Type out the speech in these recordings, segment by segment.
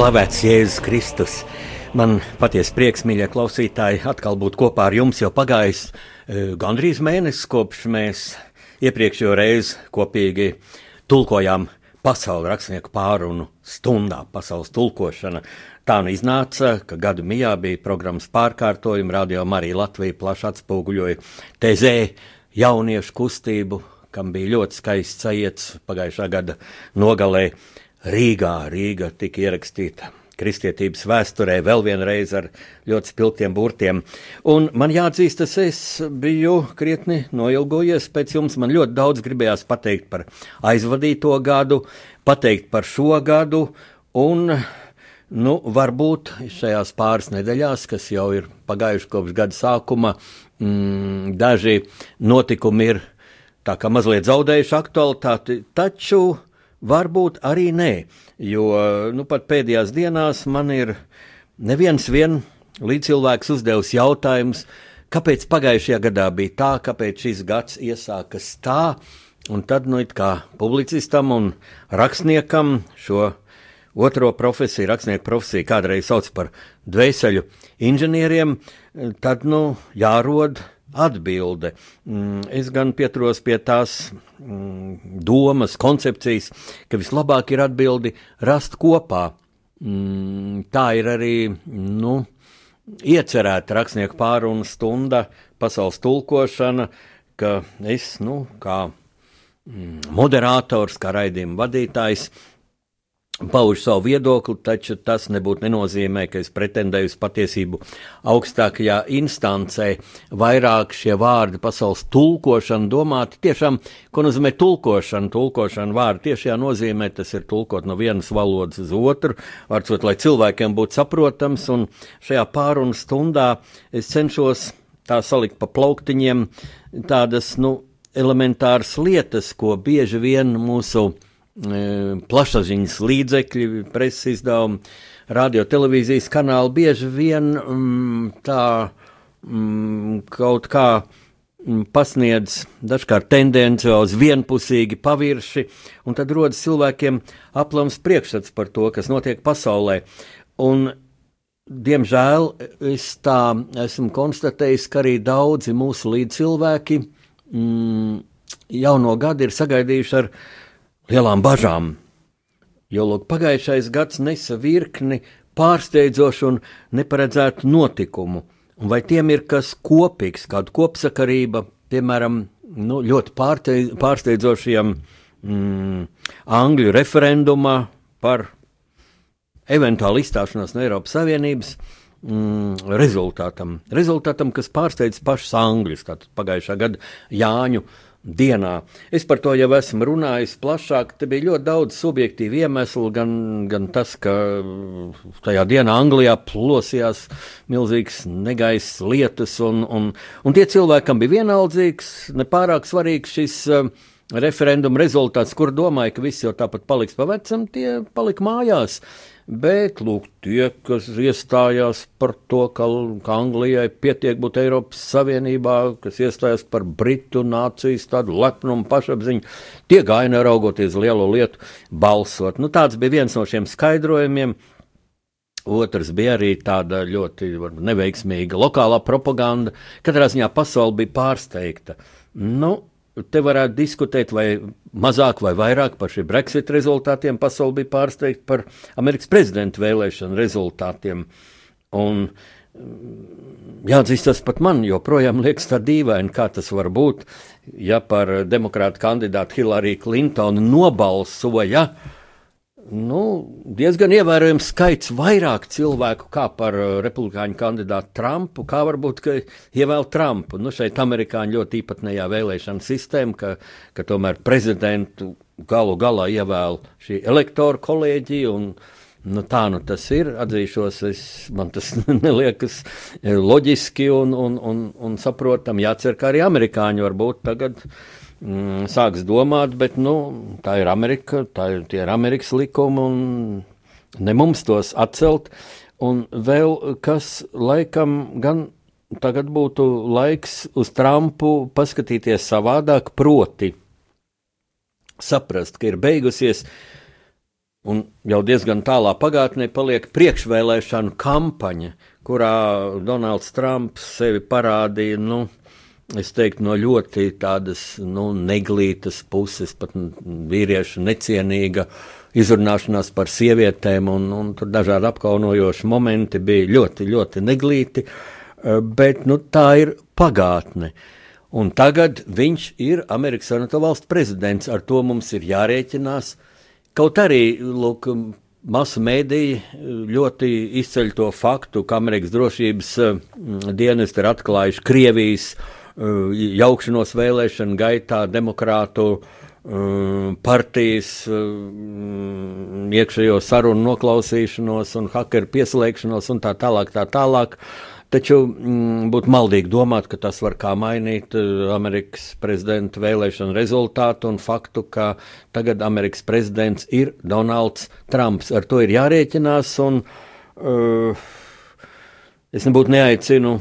Slavēts Jēzus Kristus! Man patiesi prieks, mīļie klausītāji, atkal būt kopā ar jums. Jau pagājis e, gandrīz mēnesis, kopš mēs iepriekšējo reizi kopīgi tulkojām pasaules rakstnieku pārunu stundā, pasaules tulkošana. Tā nu iznāca, ka gadu mijā bija programmas pārkārtojumi, radio Marija Latvija plaši atspoguļoja tezē jauniešu kustību, kam bija ļoti skaists sajets pagājušā gada nogalē Rīgā. Rīga tika ierakstīta kristietības vēsturē vēl vienreiz ar ļoti spilgtiem burtiem. Un man jāatzīstas, es biju krietni noilgojies pēc jums. Man ļoti daudz gribējās pateikt par aizvadīto gadu, pateikt par šo gadu un. Nu, varbūt šajās pāris nedēļās, kas jau ir pagājušas kopš gada sākuma, mm, daži notikumi ir tā kā mazliet zaudējuši aktualitāti, taču Varbūt arī nē, jo nu, pat pēdējās dienās man ir neviens vien līdzcilvēks uzdevis jautājumus, kāpēc pagājušajā gadā bija tā, kāpēc šis gads iesākas tā, un tad, nu, kā publicistam un rakstniekam šo otro profesiju, rakstnieku profesiju, kādreiz sauc par dvēseļu inženieriem, tad, nu, jārod atbilde. Mm, es gan pieturos pie tās mm, domas, koncepcijas, ka vislabāk ir atbildi rast kopā. Mm, tā ir arī nu, iecerēta rakstnieku pārunu stunda, pasaules tulkošana, ka es, nu, kā moderators, kā raidījuma vadītājs, pauž savu viedokli, taču tas nebūtu nenozīmē, ka es pretendēju uz patiesību augstākajā instancē. Vairāk šie vārdi pasaules tulkošana domāti tiešām, ko nozīmē tulkošana. Tulkošana vārdi tiešajā nozīmē, tas ir tulkot no vienas valodas uz otru, vārdsot, lai cilvēkiem būtu saprotams, un šajā pārunu stundā es cenšos tā salikt pa plauktiņiem tādas, nu, elementāras lietas, ko bieži vien mūsu plašsaziņas līdzekļi, preses izdevumi, radio televīzijas kanāli bieži vien mm, tā mm, kaut kā mm, pasniedz dažkārt tendenciāli vienpusīgi pavirši, un tad rodas cilvēkiem aplams priekšstats par to, kas notiek pasaulē. Un, diemžēl es tā esmu konstatējis, ka arī daudzi mūsu līdzcilvēki mm, jauno gadu ir sagaidījuši ar lielām bažām. Jo lūk, pagājušais gads nesa virkni pārsteidzošu un neparedzētu notikumu, un vai tiem ir kas kopīgs, kāda kopsakarība, piemēram, nu, ļoti pārsteidz, pārsteidzošiem mm, Angļu referendumā par eventuālu izstāšanos no Eiropas Savienības mm, rezultātam. Rezultātam, kas pārsteidz pašus Angļus, tātad pagājušā gada Jāņu dienā. Es par to jau esmu runājis plašāk. Te bija ļoti daudz subjektīvu iemeslu, gan, gan tas, ka tajā dienā Anglijā plosījās milzīgs negaiss lietas, un, un, un tie cilvēkam bija vienaldzīgs, nepārāk svarīgs šis. Uh, referenduma rezultāts, kur domāja, ka viss jau tāpat paliks pa vecam, tie palika mājās. Bet, lūk, tie, kas iestājās par to, ka, ka Anglijai pietiek būt Eiropas Savienībā, kas iestājās par Britu nācijas tādu lepnumu, pašapziņu, tie gāja neraugoties lielo lietu balsot. Nu, tāds bija viens no šiem skaidrojumiem. Otrs bija arī tāda ļoti neveiksmīga lokālā propaganda. Katrā ziņā pasaule bija pārsteigta. Nu, te varētu diskutēt, vai mazāk vai vairāk par šiem Brexit rezultātiem. Pasaule bija pārsteigta par Amerikas prezidenta vēlēšanu rezultātiem. Un, mm, Jāatzīst, tas pat man joprojām liekas tā dīvaini, kā tas var būt, ja par demokrātu kandidātu Hillary Clintonu nobalsoja nu, diezgan ievērojams skaits vairāk cilvēku kā par uh, republikāņu kandidātu Trumpu, kā varbūt ievēl Trumpu. Nu, šeit amerikāņi ļoti īpatnējā vēlēšana sistēma, ka, ka tomēr prezidentu galu galā ievēl šī elektoru kolēģija. Nu, tā nu tas ir. Atzīšos, es, man tas neliekas loģiski un, un, un, un saprotami. Jācer, ka arī amerikāņi varbūt tagad uh, mm, sāks domāt, bet nu, tā ir Amerika, tā ir, ir Amerikas likumi un ne mums tos atcelt. Un vēl kas laikam gan tagad būtu laiks uz Trumpu paskatīties savādāk, proti saprast, ka ir beigusies un jau diezgan tālā pagātnē paliek priekšvēlēšanu kampaņa, kurā Donalds Trumps sevi parādīja, nu, es teiktu, no ļoti tādas nu, neglītas puses, pat vīriešu necienīga izrunāšanās par sievietēm, un, un tur dažādi apkaunojoši momenti bija ļoti, ļoti neglīti, eh, bet nu, tā ir pagātne. Un tagad viņš ir Amerikas Savienoto Valstu prezidents, ar to mums ir jārēķinās. Kaut arī, lūk, masu mēdīji ļoti izceļ to faktu, ka Amerikas drošības dienesti ir atklājuši Krievijas Uh, jaukšanos vēlēšanu gaitā, demokrātu uh, partijas uh, iekšējo sarunu noklausīšanos un hakeru pieslēgšanos un tā tālāk. Tā tālāk. Taču mm, būtu maldīgi domāt, ka tas var kā mainīt Amerikas prezidenta vēlēšanu rezultātu un faktu, ka tagad Amerikas prezidents ir Donalds Trumps. Ar to ir jārēķinās, un uh, es nebūtu neaicinu,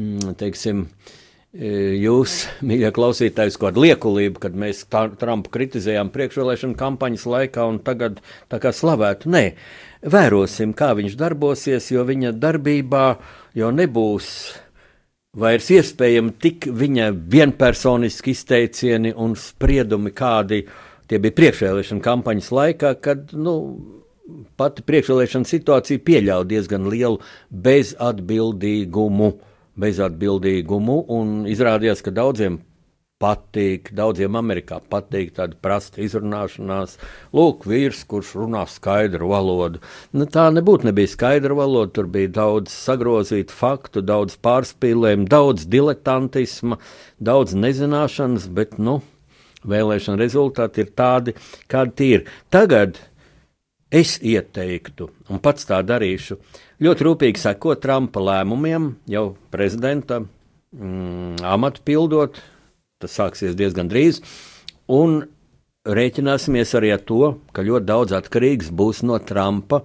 mm, teiksim, uh, jūs, mīļie klausītāji, kaut kādu liekulību, kad mēs Trumpu kritizējām priekšvēlēšanu kampaņas laikā un tagad tā kā slavētu. Nē, vērosim, kā viņš darbosies, jo viņa darbībā jau nebūs vairs iespējami tik viņa vienpersoniski izteicieni un spriedumi, kādi tie bija priekšvēlēšana kampaņas laikā, kad, nu, pati priekšvēlēšana situācija pieļauj diezgan lielu bezatbildīgumu bezatbildīgumu, un izrādījās, ka daudziem patīk, daudziem Amerikā patīk tāda prasta izrunāšanās. Lūk, vīrs, kurš runā skaidru valodu. Nu, tā nebūtu nebija skaidra valoda, tur bija daudz sagrozītu faktu, daudz pārspīlējumu, daudz diletantisma, daudz nezināšanas, bet, nu, vēlēšana rezultāti ir tādi, kādi tie ir. Tagad es ieteiktu, un pats tā darīšu, ļoti rūpīgi sekot Trumpa lēmumiem, jau prezidenta mm, amatu pildot. Tas sāksies diezgan drīz. Un rēķināsimies arī ar to, ka ļoti daudz atkarīgs būs no Trumpa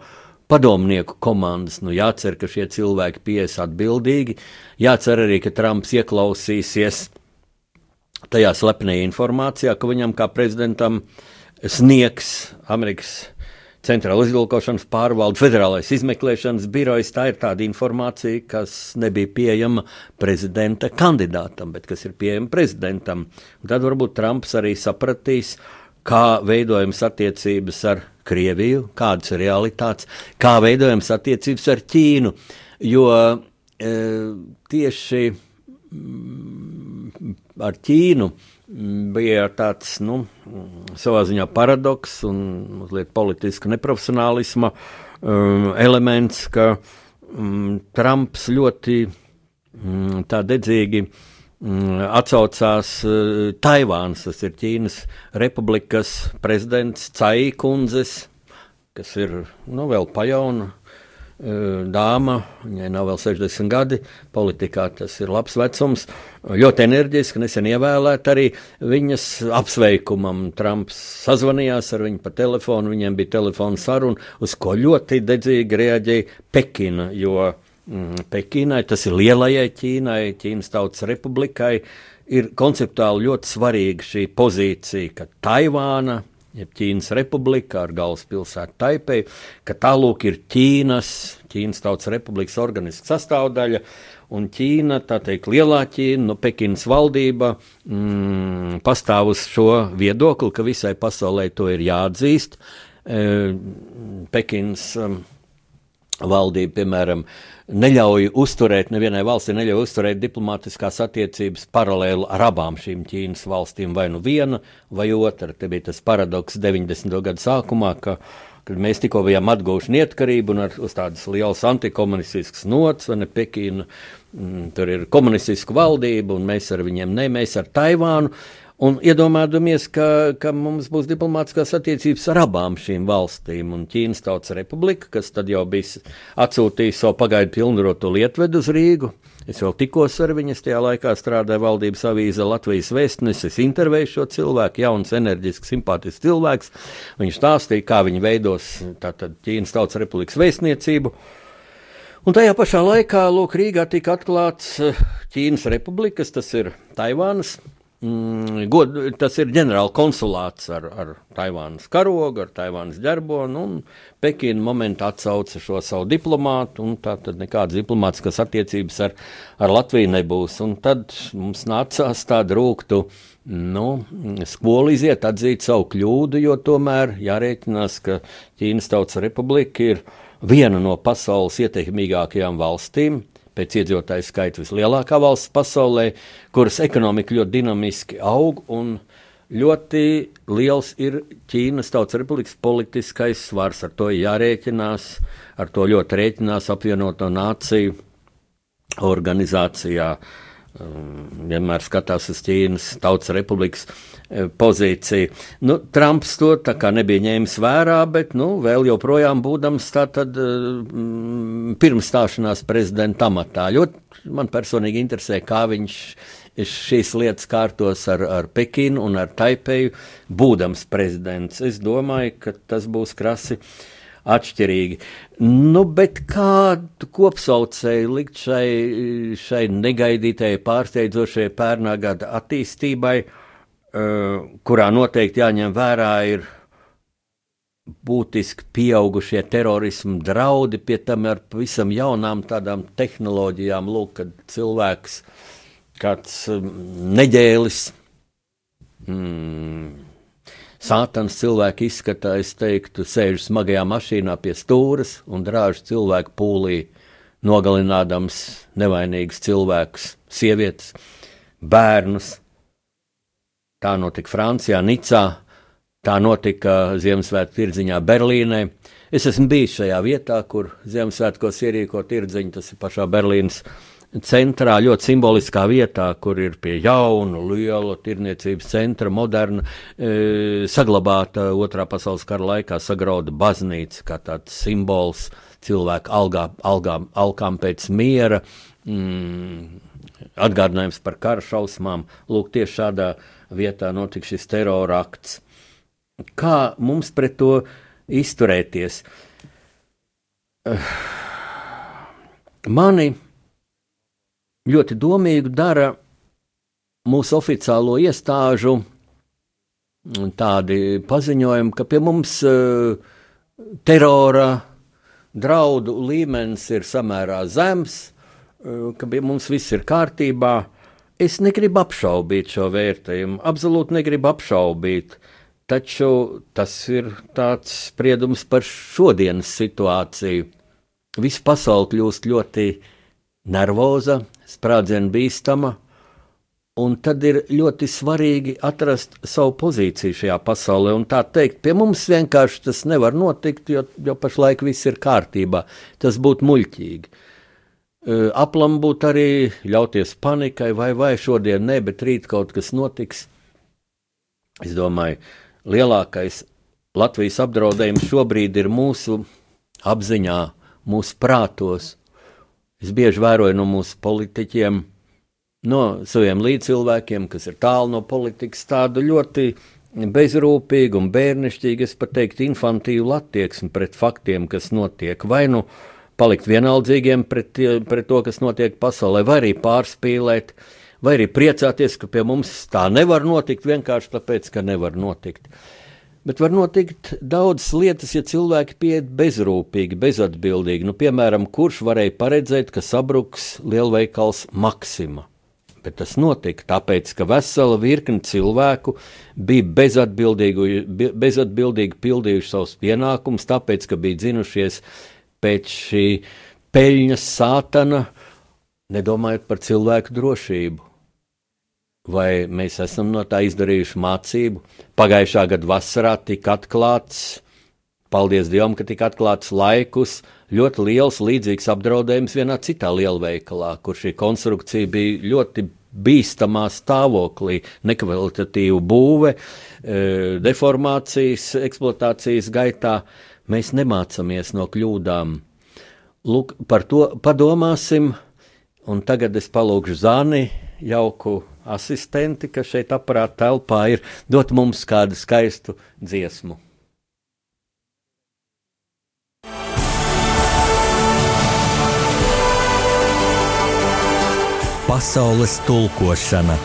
padomnieku komandas. Nu, jācer, ka šie cilvēki pies atbildīgi. Jācer arī, ka Trumps ieklausīsies tajā slepenajā informācijā, ka viņam kā prezidentam sniegs Amerikas Centrāla izlūkošanas pārvalde, Federālais izmeklēšanas birojs. Tā ir tāda informācija, kas nebija pieejama prezidenta kandidātam, bet kas ir pieejama prezidentam. Un tad varbūt Trumps arī sapratīs, kā veidojams attiecības ar Krieviju, kādas ir realitātes, kā veidojams attiecības ar Ķīnu. Jo e, tieši mm, ar Ķīnu bija tāds, nu, savā ziņā paradoks un mazliet politiska neprofesionālisma um, elements, ka um, Trumps ļoti um, tā dedzīgi um, atsaucās uh, Taivāns, tas ir Ķīnas republikas prezidents Cai kundzes, kas ir, nu, vēl pajauna dāma, viņai nav vēl 60 gadi, politikā tas ir labs vecums, ļoti enerģiski, nesen ievēlēta arī viņas apsveikumam. Trumps sazvanījās ar viņu pa telefonu, viņiem bija telefona saruna, uz ko ļoti dedzīgi reaģēja Pekina, jo mm, Pekinai, tas ir lielajai Ķīnai, Ķīnas Tautas Republikai, ir konceptuāli ļoti svarīga šī pozīcija, ka Taivāna jeb Ķīnas republika ar galvaspilsētu Taipei, ka tālūk ir Ķīnas, Ķīnas Tautas Republikas organiska sastāvdaļa, un Ķīna, tā teikt, lielā Ķīna, no Pekinas valdība mm, pastāv uz šo viedokli, ka visai pasaulē to ir jāatzīst. E, Pekinas um, valdība, piemēram, neļauj uzturēt, nevienai valstī neļauj uzturēt diplomātiskās attiecības paralēli ar abām šīm Ķīnas valstīm, vai nu viena vai otra. Te bija tas paradoks 90. gadu sākumā, ka, kad mēs tikko bijām atguvuši neatkarību un ar, uz tādas lielas antikomunistiskas nots, vai ne Pekīna, mm, tur ir komunistiska valdība, un mēs ar viņiem ne, mēs ar Taivānu. Un iedomājamies, ka, ka mums būs diplomātiskās attiecības ar abām šīm valstīm. Un Ķīnas Tautas Republika, kas tad jau bija atsūtījusi savu pagaidu pilnvarotu lietvedu uz Rīgu. Es vēl tikos ar viņas tajā laikā strādāju valdības avīzē Latvijas vēstnesis. Es intervēju šo cilvēku, jauns, enerģisks, simpātisks cilvēks. Viņš stāstīja, kā viņi veidos tātad, Ķīnas Tautas Republikas vēstniecību. Un tajā pašā laikā Lūk, Rīgā tika atklāts eh, Ķīnas republikas, tas ir Taivānas Mm, god, tas ir ģenerāla konsulāts ar, ar Taivānas karogu, ar Taivānas ģerbonu, un Pekīna momentā atsauca šo savu diplomātu, un tā tad nekādas diplomātiskas attiecības ar, ar Latviju nebūs. Un tad mums nācās tādu rūktu nu, skolu iziet, atzīt savu kļūdu, jo tomēr jārēķinās, ka Ķīnas Tautas Republika ir viena no pasaules ietekmīgākajām valstīm pēc iedzīvotāju skaita vislielākā valsts pasaulē, kuras ekonomika ļoti dinamiski aug ļoti liels ir Ķīnas Tautas Republikas politiskais svars. Ar to jārēķinās, ar to ļoti rēķinās apvienoto nāciju organizācijā. Um, vienmēr skatās uz Ķīnas Tautas Republikas E, pozīciju. Nu, Trumps to nebija ņēmis vērā, bet nu, vēl joprojām būdams tātad, mm, pirms stāšanās prezidenta amatā. Ļoti man personīgi interesē, kā viņš šīs lietas kārtos ar, ar Pekinu un ar Taipeju, būdams prezidents. Es domāju, ka tas būs krasi atšķirīgi. Nu, bet kādu kopsaucēju likt šai, šai negaidītajai, pārsteidzošajai pērnā gada attīstībai? Uh, kurā noteikti jāņem vērā ir būtiski pieaugušie terorismu draudi, pie tam ar pavisam jaunām tādām tehnoloģijām, lūk, kad cilvēks, kāds mm, neģēlis, mm, sātans cilvēku izskatā, es teiktu, sēž smagajā mašīnā pie stūras un drāž cilvēku pūlī, nogalinādams nevainīgus cilvēkus, sievietes, bērnus Tā notika Francijā, Nicā, tā notika Ziemassvētku tirdziņā Berlīnē. Es esmu bijis šajā vietā, kur Ziemassvētkos ierīko tirdziņu, tas ir pašā Berlīnas centrā, ļoti simboliskā vietā, kur ir pie jauna, liela tirniecības centra, moderna, e, saglabāta otrā pasaules kara laikā sagrauda baznīca, kā tāds simbols cilvēku algā, algām, alkām pēc miera, mm, atgādinājums par kara šausmām. Lūk, tieši šādā vietā notika šis terora akts. Kā mums pret to izturēties? Mani ļoti domīgu dara mūsu oficiālo iestāžu tādi paziņojumi, ka pie mums uh, terora draudu līmenis ir samērā zems, uh, ka pie mums viss ir kārtībā. Es negribu apšaubīt šo vērtējumu, absolūti negribu apšaubīt, taču tas ir tāds spriedums par šodienas situāciju. Viss pasaule kļūst ļoti nervoza, sprādzienu bīstama, un tad ir ļoti svarīgi atrast savu pozīciju šajā pasaulē. Un tā teikt, pie mums vienkārši tas nevar notikt, jo, jo pašlaik viss ir kārtībā. Tas būtu muļķīgi. Aplam būtu arī ļauties panikai, vai, vai šodien ne, bet rīt kaut kas notiks. Es domāju, lielākais Latvijas apdraudējums šobrīd ir mūsu apziņā, mūsu prātos. Es bieži vēroju no mūsu politiķiem, no saviem līdzcilvēkiem, kas ir tālu no politikas, tādu ļoti bezrūpīgu un bērnišķīgu, es pat teiktu, infantīvu attieksmi pret faktiem, kas notiek. Vai nu palikt vienaldzīgiem pret, pret to, kas notiek pasaulē, vai arī pārspīlēt, vai arī priecāties, ka pie mums tā nevar notikt vienkārši tāpēc, ka nevar notikt. Bet var notikt daudzas lietas, ja cilvēki pieiet bezrūpīgi, bezatbildīgi. Nu, piemēram, kurš varēja paredzēt, ka sabruks lielveikals Maksima? Bet tas notika tāpēc, ka vesela virkne cilvēku bija bezatbildīgi, bezatbildīgi pildījuši savus pienākumus, tāpēc, ka bija dzinušies pēc šī peļņas sātana, nedomājot par cilvēku drošību. Vai mēs esam no tā izdarījuši mācību? Pagājušā gada vasarā tika atklāts, paldies Dievam, ka tika atklāts laikus, ļoti liels līdzīgs apdraudējums vienā citā lielveikalā, kur šī konstrukcija bija ļoti bīstamā stāvoklī, nekvalitatīva būve, e, deformācijas, eksploatācijas gaitā. Mēs nemācāmies no kļūdām. Lūk, par to padomāsim, un tagad es palūgšu Zani jauku asistenti, kas šeit aparāta telpā ir, dot mums kādu skaistu dziesmu. Pasaules tulkošana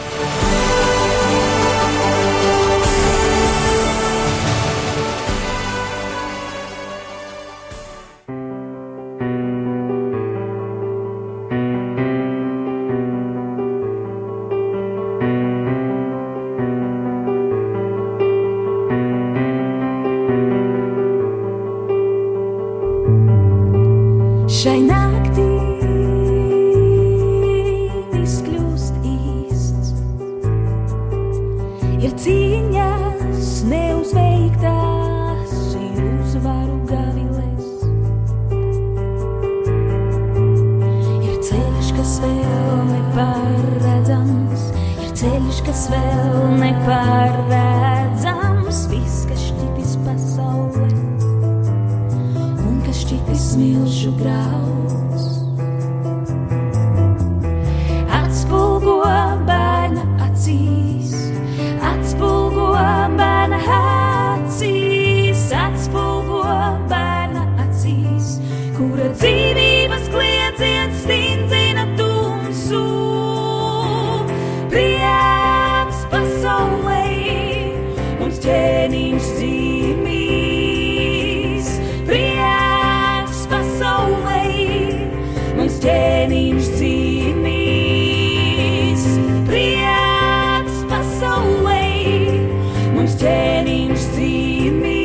Pasaules tulkošana. Arī Latvijā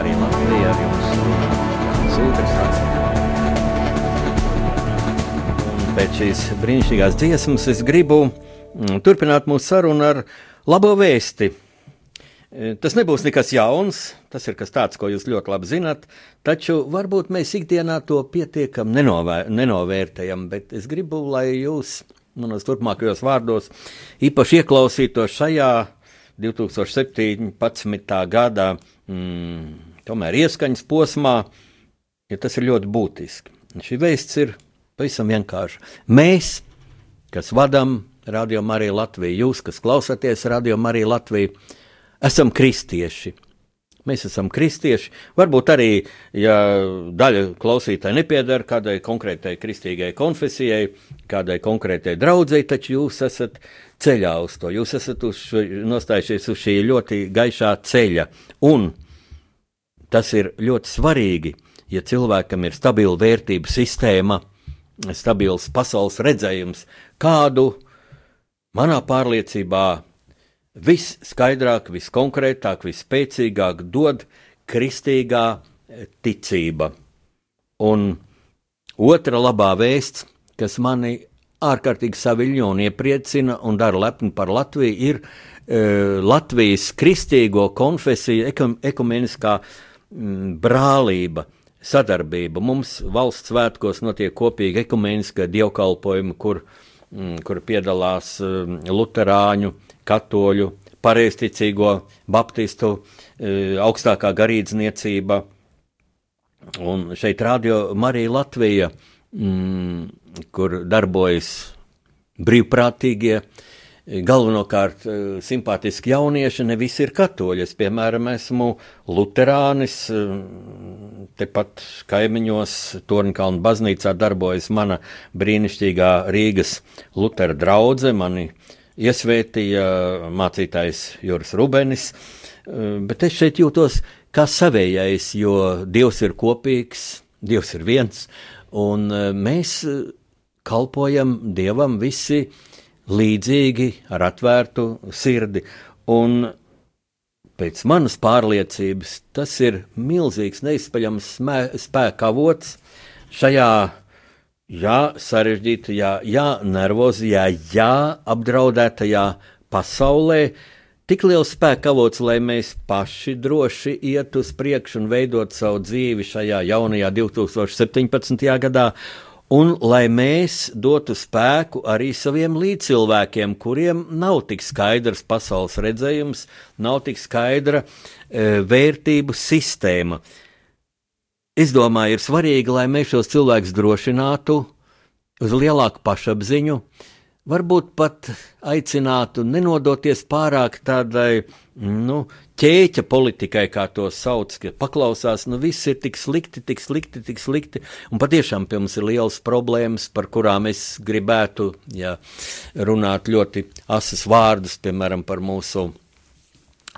ar jums. Pēc šīs brīnišķīgās dziesmas es gribu mm, turpināt mūsu sarunu ar labo vēsti. E, tas nebūs nekas jauns, tas ir kas tāds, ko jūs ļoti labi zināt, taču varbūt mēs ikdienā to pietiekam nenovēr nenovērtējam, bet es gribu, lai jūs manos turpmākajos vārdos īpaši ieklausītos šajā 2017. gadā mm, tomēr ieskaņas posmā, jo tas ir ļoti būtiski. Un šī vēsts ir pavisam vienkārša. Mēs, kas vadām Radio Mariju Latviju, jūs, kas klausāties Radio Mariju Latviju, esam kristieši. Mēs esam kristieši. Varbūt arī, ja daļa klausītāji nepiedara kādai konkrētai kristīgai konfesijai, kādai konkrētai draudzēji, taču jūs esat ceļā uz to. Jūs esat uz nostājušies uz šī ļoti gaišā ceļa. Un tas ir ļoti svarīgi, ja cilvēkam ir stabila vērtību sistēma, stabils pasaules redzējums, kādu manā pārliecībā visskaidrāk, viskonkrētāk, visspēcīgāk dod kristīgā ticība. Un otra labā vēsts, kas mani ārkārtīgi saviļņo un iepriecina un dara lepni par Latviju, ir uh, Latvijas kristīgo konfesiju ekum, ekumeniskā mm, brālība. Sadarbība. Mums valsts svētkos notiek kopīga ekumeniskā dievkalpojuma, kur, mm, kur piedalās mm, luterāņu, katoļu, pareizticīgo, baptistu, e, augstākā garīdzniecība. Un šeit radio Marija Latvija, mm, kur darbojas brīvprātīgie, galvenokārt e, simpātiski jaunieši, ne visi ir katoļi. Es, piemēram, esmu luterānis, e, tepat kaimiņos, Tornkalnu baznīcā darbojas mana brīnišķīgā Rīgas Lutera draudze, mani iesvētīja mācītājs Juris Rubenis, eh, bet es šeit jūtos kā savējais, jo Dievs ir kopīgs, Dievs ir viens, un eh, mēs eh, kalpojam Dievam visi līdzīgi ar atvērtu sirdi, un pēc manas pārliecības tas ir milzīgs, neizpaļams spēka avots šajā jā, sarežģītajā, jā, nervozajā, jā, apdraudētajā pasaulē. Tik liels spēka avots, lai mēs paši droši iet uz priekšu un veidot savu dzīvi šajā jaunajā 2017. gadā, un lai mēs dotu spēku arī saviem līdzcilvēkiem, kuriem nav tik skaidrs pasaules redzējums, nav tik skaidra e, vērtību sistēma. Es domāju, ir svarīgi, lai mēs šos cilvēkus drošinātu uz lielāku pašapziņu, varbūt pat aicinātu nenodoties pārāk tādai nu, ķēķa politikai, kā to sauc, ka paklausās, nu viss ir tik slikti, tik slikti, tik slikti, un patiešām pie mums ir liels problēmas, par kurām es gribētu ja, runāt ļoti asas vārdus, piemēram, par mūsu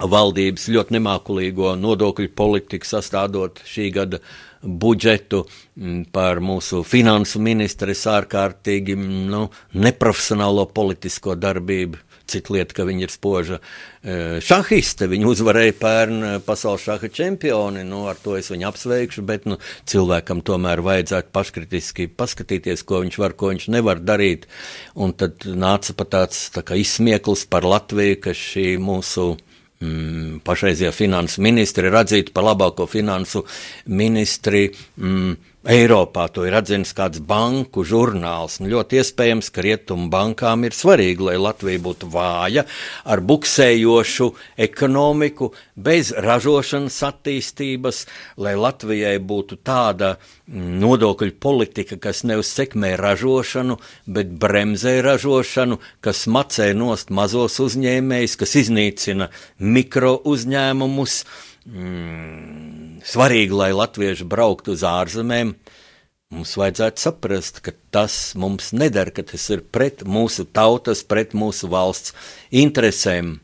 valdības ļoti nemākulīgo nodokļu politiku sastādot šī gada budžetu, mm, par mūsu finansu ministres ārkārtīgi mm, nu, neprofesionālo politisko darbību. Cita lieta, ka viņa ir spoža e, šahiste. Viņa uzvarēja pērn e, pasaules šaha čempioni. Nu, ar to es viņu apsveikšu, bet nu, cilvēkam tomēr vajadzētu paškritiski paskatīties, ko viņš var, ko viņš nevar darīt. Un tad nāca pat tāds tā izsmieklis par Latviju, ka šī mūsu mm, pašreizie finansu ministri ir atzīti par labāko finansu ministri mm, Eiropā. To ir atzinis kāds banku žurnāls. Nu, ļoti iespējams, ka rietumu bankām ir svarīgi, lai Latvija būtu vāja ar buksējošu ekonomiku, bez ražošanas attīstības, lai Latvijai būtu tāda mm, nodokļu politika, kas nevis sekmē ražošanu, bet bremzē ražošanu, kas macē nost mazos uzņēmējus, kas iznīcina mikro uzņēmumus. Mm, svarīgi, lai latvieši brauktu uz ārzemēm, mums vajadzētu saprast, ka tas mums nedara, ka tas ir pret mūsu tautas, pret mūsu valsts interesēm.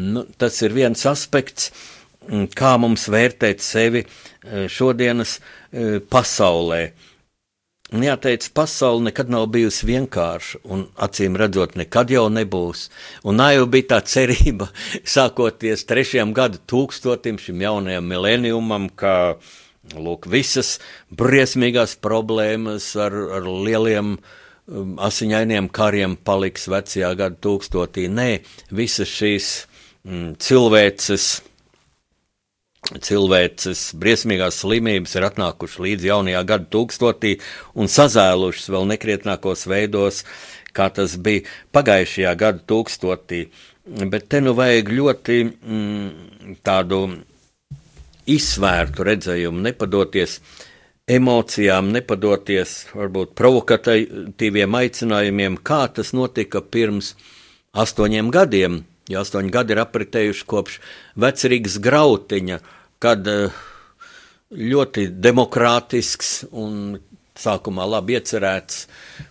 Nu, tas ir viens aspekts, mm, kā mums vērtēt sevi e, šodienas e, pasaulē. Un jāteic, pasaule nekad nav bijusi vienkārša, un acīm redzot, nekad jau nebūs. Un jau bija tā cerība, sākoties trešajam gadu tūkstotim, šim jaunajam mileniumam, ka lūk, visas briesmīgās problēmas ar, ar lieliem um, asiņainiem kariem paliks vecajā gadu tūkstotī. Nē, visas šīs mm, cilvēces cilvēces briesmīgās slimības ir atnākušas līdz jaunajā gada tūkstotī un sazēlušas vēl nekrietnākos veidos, kā tas bija pagājušajā gada tūkstotī. Bet te nu vajag ļoti mm, tādu izsvērtu redzējumu, nepadoties emocijām, nepadoties varbūt provokatīviem aicinājumiem, kā tas notika pirms astoņiem gadiem, jo astoņi gadi ir apritējuši kopš vecrīgas grautiņa, kad uh, ļoti demokrātisks un sākumā labi iecerēts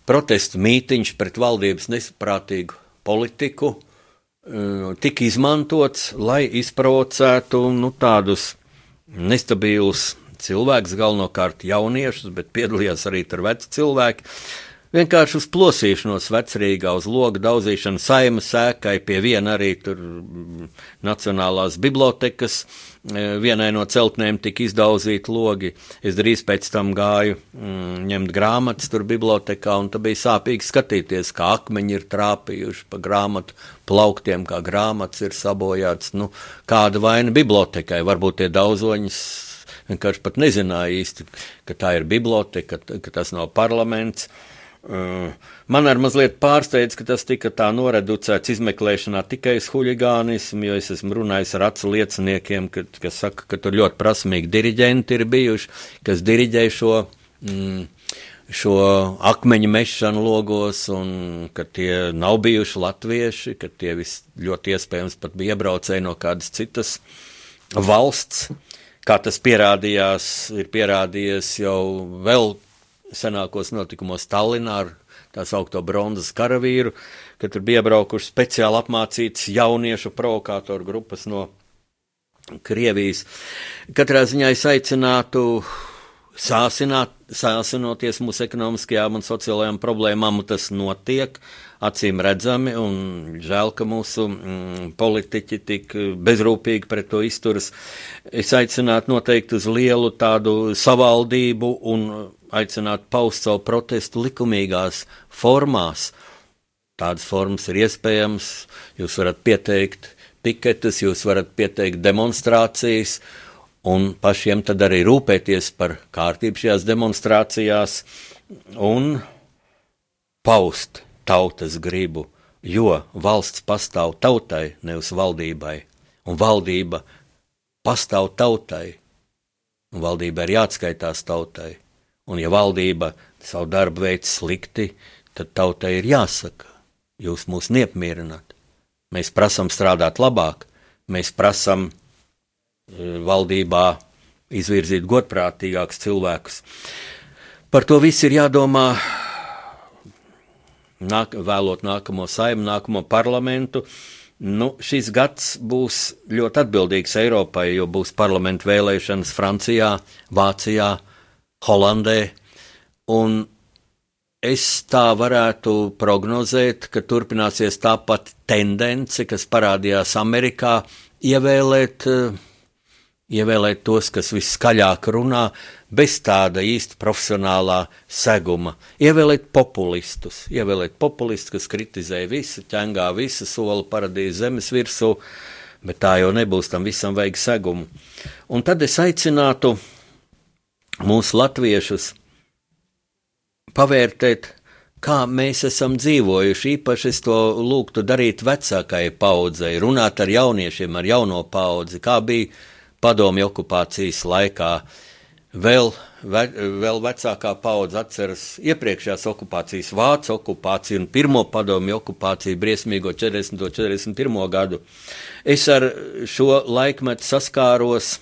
protestu mītiņš pret valdības nesaprātīgu politiku eh, tika izmantots, lai izprovocētu nu, tādus nestabilus cilvēkus, galvenokārt jauniešus, bet piedalījās arī tur veci cilvēki. Vienkārši uz plosīšanos vecrīgā, uz logu daudzīšanu, saima sēkai, pie viena arī tur mm, Nacionālās bibliotekas E, vienai no celtnēm tika izdauzīti logi. Es drīz pēc tam gāju mm, ņemt grāmatas tur bibliotekā, un tā bija sāpīgi skatīties, kā akmeņi ir trāpījuši pa grāmatu plauktiem, kā grāmatas ir sabojāts. Nu, kāda vaina bibliotekai? Varbūt tie daudzoņas vienkārši pat nezināja īsti, ka tā ir biblioteka, ka tas nav parlaments. Man arī mazliet pārsteidz, ka tas tika tā noreducēts izmeklēšanā tikai uz huligānismu, jo es esmu runājis ar acu lieciniekiem, ka, kas saka, ka tur ļoti prasmīgi diriģenti ir bijuši, kas diriģē šo. Mm, šo akmeņu mešanu logos, un ka tie nav bijuši latvieši, ka tie vis, ļoti iespējams pat bija iebraucēji no kādas citas valsts. Kā tas pierādījās, ir pierādījies jau vēl senākos notikumos Tallinā ar tā saucamo bronzas karavīru, kad tur bija iebraukuši speciāli apmācītas jauniešu provokātoru grupas no Krievijas. Katrā ziņā es aicinātu sāsināt, sāsinoties mūsu ekonomiskajām un sociālajām problēmām, un tas notiek acīm redzami, un žēl, ka mūsu mm, politiķi tik bezrūpīgi pret to izturas. Es aicinātu noteikti uz lielu tādu savaldību un aicināt paust savu protestu likumīgās formās. Tādas formas ir iespējams, jūs varat pieteikt piketus, jūs varat pieteikt demonstrācijas, un pašiem tad arī rūpēties par kārtību šajās demonstrācijās un paust tautas gribu, jo valsts pastāv tautai, nevis valdībai, un valdība pastāv tautai, un valdībai ir jāatskaitās tautai. Un, ja valdība savu darbu veids slikti, tad tautai ir jāsaka, jūs mūs neapmierināt. Mēs prasām strādāt labāk, mēs prasām e, valdībā izvirzīt godprātīgākus cilvēkus. Par to viss ir jādomā, nāk, vēlot nākamo saimu, nākamo parlamentu. Nu, šis gads būs ļoti atbildīgs Eiropai, jo būs parlamentu vēlēšanas Francijā, Vācijā, Holandē. Un es tā varētu prognozēt, ka turpināsies tā pati tendence, kas parādījās Amerikā, ievēlēt, ievēlēt tos, kas viskaļāk runā, bez tāda īsta profesionālā seguma. Ievēlēt populistus, ievēlēt populistus, kas kritizē visu, ķengā visu, soli paradīzi zemes virsū, bet tā jau nebūs, tam visam vajag segumu. Un tad es aicinātu mūsu latviešus pavērtēt, kā mēs esam dzīvojuši. Īpaši es to lūgtu darīt vecākajai paudzei, runāt ar jauniešiem, ar jauno paudzi, kā bija padomju okupācijas laikā. Vēl, ve, vēl vecākā paudze atceras iepriekšējās okupācijas, vācu okupāciju un pirmo padomju okupāciju, briesmīgo 40. un 41. gadu. Es ar šo laikmetu saskāros.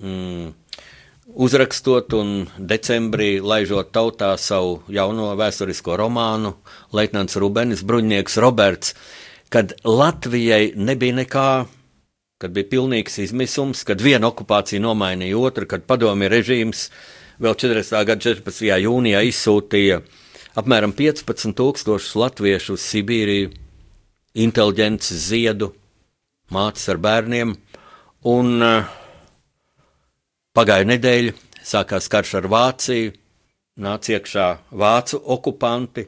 Mm, uzrakstot un decembrī laižot tautā savu jauno vēsturisko romānu Leitnants Rubenis, bruņnieks Roberts, kad Latvijai nebija nekā, kad bija pilnīgs izmisums, kad viena okupācija nomainīja otru, kad padomju režīms vēl 40. gada 14. jūnijā izsūtīja apmēram 15 tūkstošus latviešu uz Sibīriju, inteliģents ziedu, mātes ar bērniem, un uh, Pagāja nedēļa, sākās karš ar Vāciju, nāca iekšā vācu okupanti,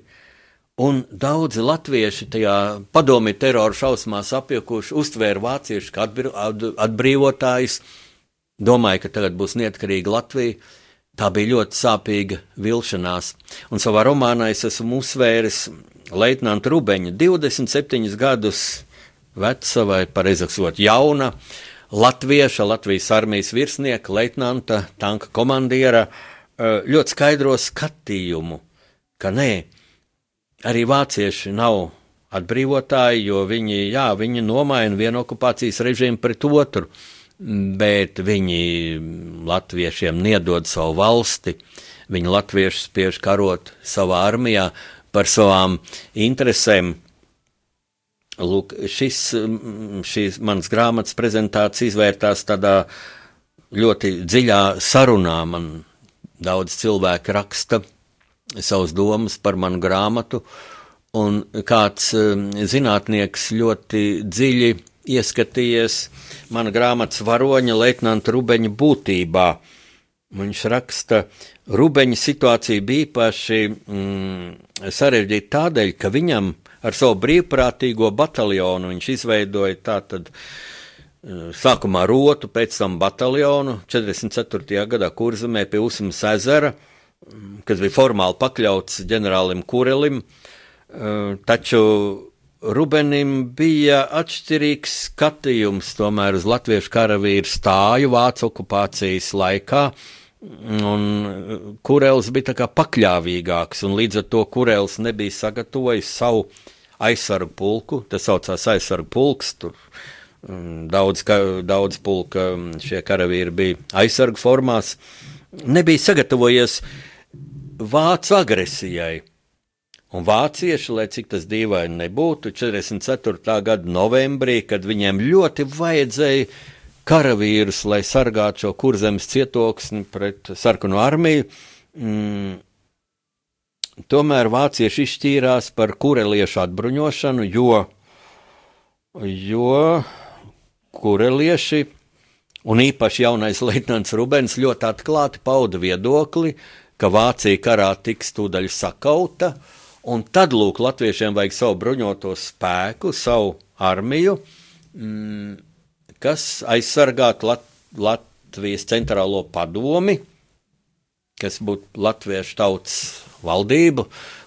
un daudzi latvieši tajā padomju terora šausmās apjukuši, uztvēra vāciešu kā atbrīvotājus, domāja, ka tagad būs neatkarīga Latvija. Tā bija ļoti sāpīga vilšanās, un savā romānā es esmu uzsvēris Leitnanta Rubeņa 27 gadus veca vai, pareizāk sakot, jauna latvieša, Latvijas armijas virsnieka, leitnanta, tanka komandiera eh, ļoti skaidro skatījumu, ka nē, arī vācieši nav atbrīvotāji, jo viņi, jā, viņi nomaina vienu okupācijas režīmu pret otru, bet viņi latviešiem niedod savu valsti, viņi latviešus spiež karot savā armijā par savām interesēm. Lūk, šis, šīs manas grāmatas prezentācija izvērtās tādā ļoti dziļā sarunā. Man daudz cilvēku raksta savas domas par manu grāmatu, un kāds zinātnieks ļoti dziļi ieskatījies mana grāmatas varoņa leitnanta Rubeņa būtībā. Viņš raksta, Rubeņa situācija bija īpaši mm, sarežģīta tādēļ, ka viņam ar savu brīvprātīgo bataljonu viņš izveidoja tātad uh, sākumā rotu, pēc tam bataljonu 44. gadā kurzemē pie Usmas ezera, kas bija formāli pakļauts ģenerālim Kurelim, eh, taču Rubenim bija atšķirīgs skatījums tomēr uz latviešu karavīru stāju Vācu okupācijas laikā, un Kurels bija pakļāvīgāks, un līdz ar to Kurels nebija sagatavojis savu aizsargu pulku, tas saucās aizsargu pulks, tur mm, daudz, ka, daudz pulka mm, šie karavīri bija aizsargu formās, nebija sagatavojies vācu agresijai. Un vācieši, lai cik tas dīvaini nebūtu, 44. gada novembrī, kad viņiem ļoti vajadzēja karavīrus, lai sargātu šo kurzemes cietoksni pret sarkanu armiju, mm, tomēr vācieši izšķīrās par kureliešu atbruņošanu, jo, jo kurelieši un īpaši jaunais leitnants Rubens ļoti atklāti pauda viedokli, ka Vācija karā tiks tūdaļ sakauta, un tad, lūk, latviešiem vajag savu bruņoto spēku, savu armiju, mm, kas aizsargātu Lat Latvijas centrālo padomi, kas būtu latviešu tautas valdība,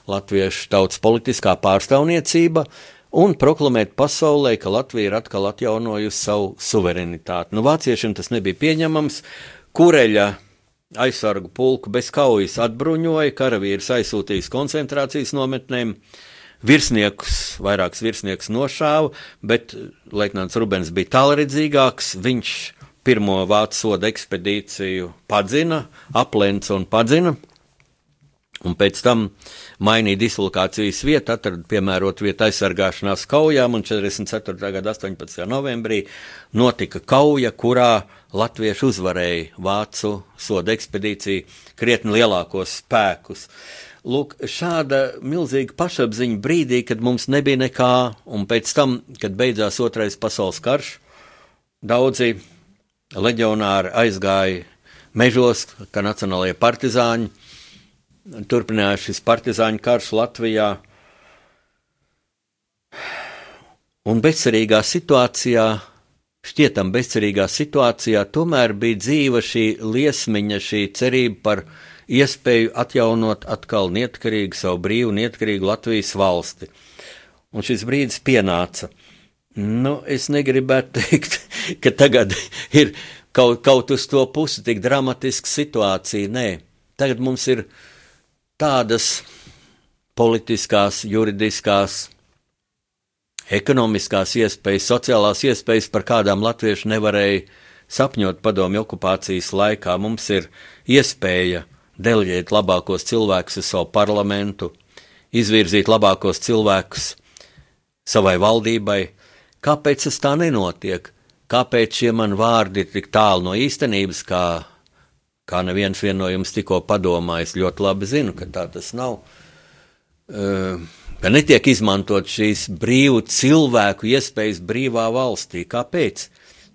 latviešu tautas politiskā pārstāvniecība, un proklamēt pasaulē, ka Latvija ir atkal atjaunojusi savu suverenitāti. Nu, vāciešiem tas nebija pieņemams. Kureļa aizsargu pulku bez kaujas atbruņoja, karavīrs aizsūtījis koncentrācijas nometnēm, virsniekus, vairākus virsniekus nošāva, bet Leitnants Rubens bija tālredzīgāks, viņš pirmo vācu soda ekspedīciju padzina, aplēca un padzina, un pēc tam mainīja dislokācijas vietu, atrada piemērotu vietu aizsargāšanās kaujām, un 44. gada 18. novembrī notika kauja, kurā latvieši uzvarēja vācu soda ekspedīciju krietni lielākos spēkus. Lūk, šāda milzīga pašapziņa brīdī, kad mums nebija nekā, un pēc tam, kad beidzās otrais pasaules karš, daudzi leģionāri aizgāja mežos, kā nacionālajie partizāņi, turpinājās šis partizāņu karš Latvijā. Un bezcerīgā situācijā šķietam bezcerīgā situācijā, tomēr bija dzīva šī liesmiņa, šī cerība par iespēju atjaunot atkal neatkarīgu, savu brīvu, neatkarīgu Latvijas valsti. Un šis brīdis pienāca. Nu, es negribētu teikt, ka tagad ir kaut, kaut uz to pusi tik dramatiska situācija. Nē, tagad mums ir tādas politiskās, juridiskās, ekonomiskās iespējas, sociālās iespējas, par kādām latvieši nevarēja sapņot padomju okupācijas laikā. Mums ir iespēja deleģēt labākos cilvēkus uz savu parlamentu, izvirzīt labākos cilvēkus savai valdībai. Kāpēc tas tā nenotiek? Kāpēc šie man vārdi ir tik tālu no īstenības, kā, kā neviens no jums tikko padomājis? Ļoti labi zinu, ka tā tas nav. Uh, ka netiek izmantot šīs brīvu cilvēku iespējas brīvā valstī. Kāpēc?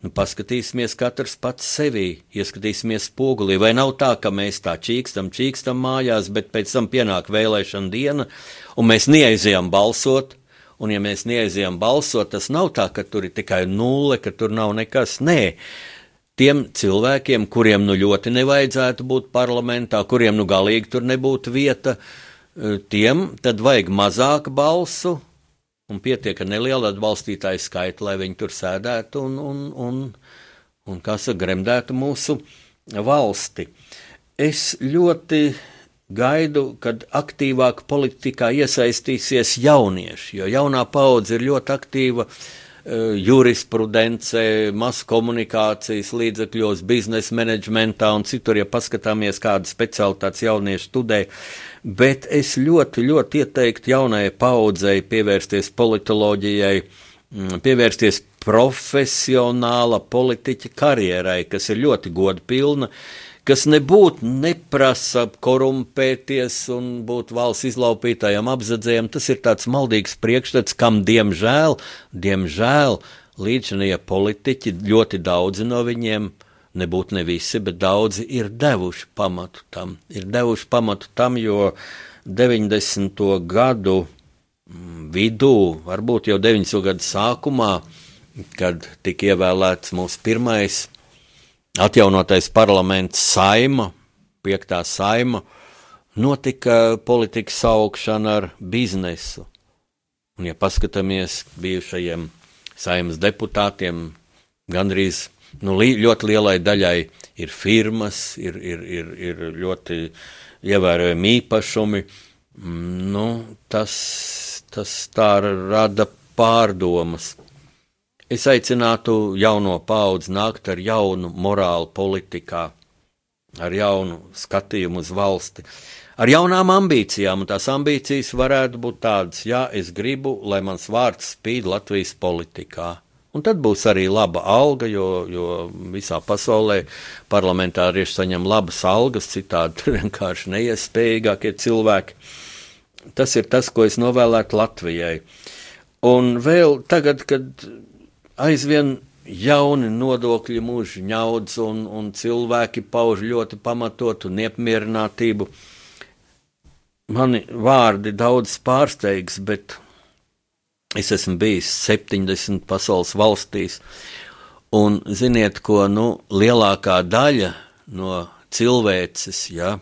Nu, paskatīsimies katrs pats sevī, ieskatīsimies spogulī. Vai nav tā, ka mēs tā čīkstam, čīkstam mājās, bet pēc tam pienāk vēlēšana diena, un mēs neaizējām balsot, un ja mēs neaizējām balsot, tas nav tā, ka tur ir tikai nulle, ka tur nav nekas. Nē, tiem cilvēkiem, kuriem nu ļoti nevajadzētu būt parlamentā, kuriem nu galīgi tur nebūtu vieta, uh, tiem tad vajag mazāk balsu un pietiek ar nelielu atbalstītāju skaitu, lai viņi tur sēdētu un, un, un, un saka, gremdētu mūsu valsti. Es ļoti gaidu, kad aktīvāk politikā iesaistīsies jaunieši, jo jaunā paudze ir ļoti aktīva uh, jurisprudence, masu komunikācijas līdzekļos, biznesa menedžmentā un citur, ja paskatāmies, kāda specialitātes jaunieši studē. Bet es ļoti, ļoti ieteiktu jaunajai paudzei pievērsties politoloģijai, mm, pievērsties profesionāla politiķa karjerai, kas ir ļoti godpilna. pilna kas nebūtu neprasa korumpēties un būt valsts izlaupītājiem, apzadzējiem. Tas ir tāds maldīgs priekšstats, kam diemžēl, diemžēl līdzinie politiķi, ļoti daudzi no viņiem, nebūtu ne visi, bet daudzi ir devuši pamatu tam. Ir devuši pamatu tam, jo 90. gadu mm, vidū, varbūt jau 90. gadu sākumā, kad tika ievēlēts mūsu pirmais atjaunotais parlaments saima, piektā saima, notika politikas augšana ar biznesu. Un, ja paskatāmies bijušajiem saimas deputātiem, gandrīz nu, li, ļoti lielai daļai ir firmas, ir, ir, ir, ir ļoti ievērojami īpašumi. Nu, tas, tas tā rada pārdomas. Es aicinātu jauno paudzi nākt ar jaunu morālu politikā, ar jaunu skatījumu uz valsti, ar jaunām ambīcijām. Un tās ambīcijas varētu būt tādas, ja es gribu, lai mans vārds spīd Latvijas politikā. Un tad būs arī laba alga, jo, jo visā pasaulē parlamentārieši saņem labas algas, citādi vienkārši neiespējīgākie cilvēki. Tas ir tas, ko es novēlētu Latvijai. Un vēl tagad, kad aizvien jauni nodokļu mūžu ņaudz, un, un cilvēki pauž ļoti pamatotu neapmierinātību. Mani vārdi daudz pārsteigs, bet es esmu bijis 70 pasaules valstīs, un ziniet, ko nu, lielākā daļa no cilvēces, ja,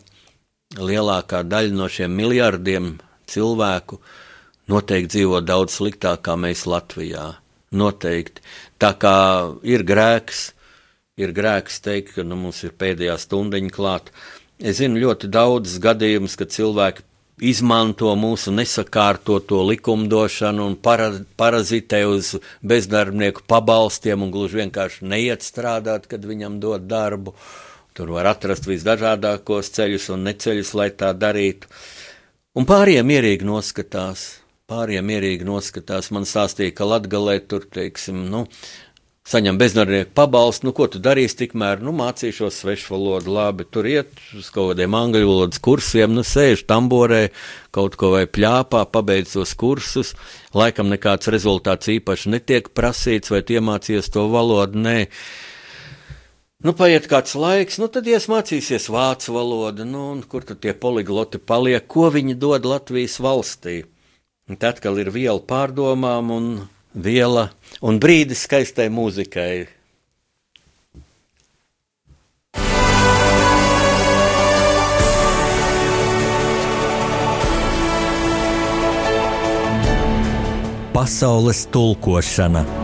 lielākā daļa no šiem miljardiem cilvēku noteikti dzīvo daudz sliktāk kā mēs Latvijā noteikti. Tā kā ir grēks, ir grēks teikt, ka nu, mums ir pēdējā stundiņa klāta. Es zinu ļoti daudzus gadījumus, kad cilvēki izmanto mūsu nesakārtoto likumdošanu un para, parazitē uz bezdarbnieku pabalstiem un gluži vienkārši neiet strādāt, kad viņam dod darbu. Tur var atrast visdažādākos ceļus un neceļus, lai tā darītu. Un pāriem mierīgi noskatās, pāriem mierīgi noskatās. Man stāstīja, ka Latgalē tur, teiksim, nu, saņem bezdarbnieku pabalstu, nu, ko tu darīsi tikmēr, nu, mācīšos svešu valodu, labi, tur iet uz kaut kādiem angļu valodas kursiem, nu, sēž tamborē, kaut ko vai pļāpā, pabeidz tos kursus, laikam nekāds rezultāts īpaši netiek prasīts, vai iemācījies to valodu, nē. Nu, paiet kāds laiks, nu, tad iesmācīsies vācu valodu, nu, un kur tad tie poligloti paliek, ko viņi dod Latvijas valstī. Tad, kad ir viela pārdomām un viela un brīdis skaistai mūzikai. Pasaules tulkošana